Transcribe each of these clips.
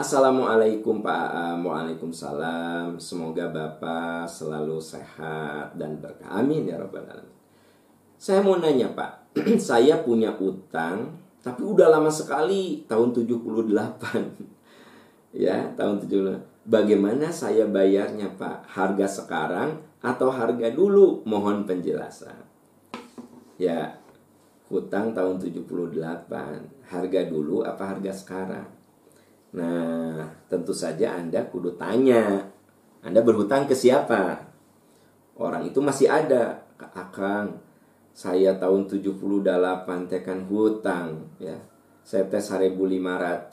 Assalamualaikum Pak Aam, Waalaikumsalam. Semoga Bapak selalu sehat dan berkah. Amin ya Rabbal Alamin. Saya mau nanya Pak, saya punya utang tapi udah lama sekali tahun 78. ya, tahun 78. Bagaimana saya bayarnya Pak? Harga sekarang atau harga dulu? Mohon penjelasan. Ya, hutang tahun 78. Harga dulu apa harga sekarang? Nah, tentu saja Anda kudu tanya. Anda berhutang ke siapa? Orang itu masih ada. Akang, saya tahun 78 tekan hutang ya. Saya tes 1500.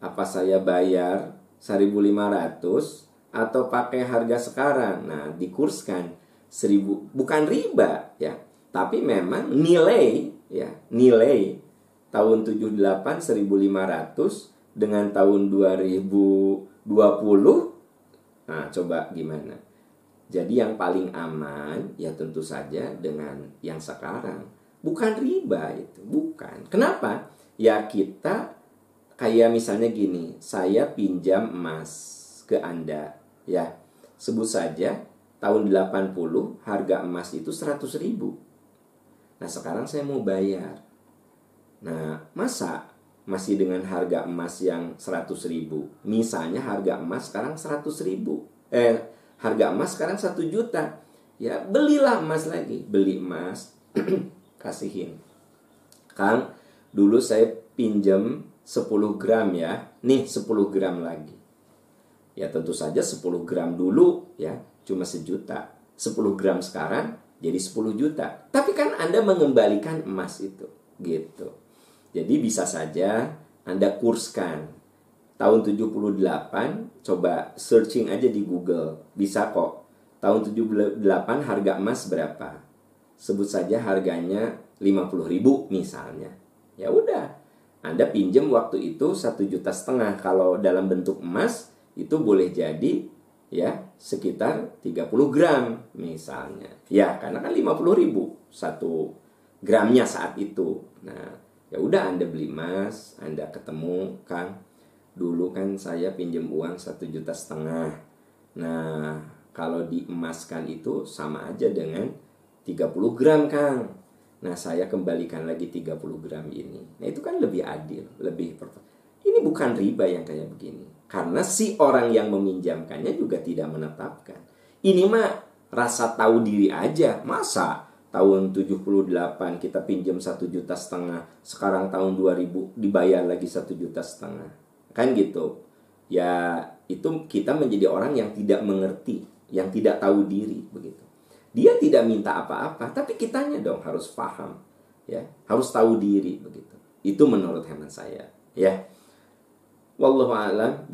Apa saya bayar 1500 atau pakai harga sekarang? Nah, dikurskan 1000 bukan riba ya, tapi memang nilai ya, nilai tahun 78 1500 dengan tahun 2020 nah coba gimana? Jadi yang paling aman ya tentu saja dengan yang sekarang. Bukan riba itu bukan. Kenapa? Ya kita kayak misalnya gini saya pinjam emas ke anda ya. Sebut saja tahun 80 harga emas itu 100 ribu. Nah sekarang saya mau bayar. Nah masa masih dengan harga emas yang 100 ribu. Misalnya harga emas sekarang 100 ribu. Eh, harga emas sekarang 1 juta. Ya, belilah emas lagi. Beli emas, kasihin. Kang, dulu saya pinjam 10 gram ya. Nih 10 gram lagi. Ya tentu saja 10 gram dulu ya cuma sejuta. 10 gram sekarang jadi 10 juta. Tapi kan Anda mengembalikan emas itu gitu. Jadi bisa saja Anda kurskan. Tahun 78 coba searching aja di Google. Bisa kok. Tahun 78 harga emas berapa? Sebut saja harganya 50 ribu misalnya. Ya udah. Anda pinjam waktu itu satu juta setengah. Kalau dalam bentuk emas itu boleh jadi ya sekitar 30 gram misalnya. Ya karena kan 50 ribu satu gramnya saat itu. Nah ya udah anda beli emas anda ketemu kang. Dulu kan saya pinjam uang satu juta setengah. Nah kalau diemaskan itu sama aja dengan 30 gram kang. Nah saya kembalikan lagi 30 gram ini. Nah itu kan lebih adil lebih ini bukan riba yang kayak begini. Karena si orang yang meminjamkannya juga tidak menetapkan. Ini mah rasa tahu diri aja. Masa tahun 78 kita pinjam satu juta setengah. Sekarang tahun 2000 dibayar lagi satu juta setengah. Kan gitu? Ya itu kita menjadi orang yang tidak mengerti yang tidak tahu diri begitu. Dia tidak minta apa-apa tapi kitanya dong harus paham ya. Harus tahu diri begitu. Itu menurut hemat saya ya. Wallahu alam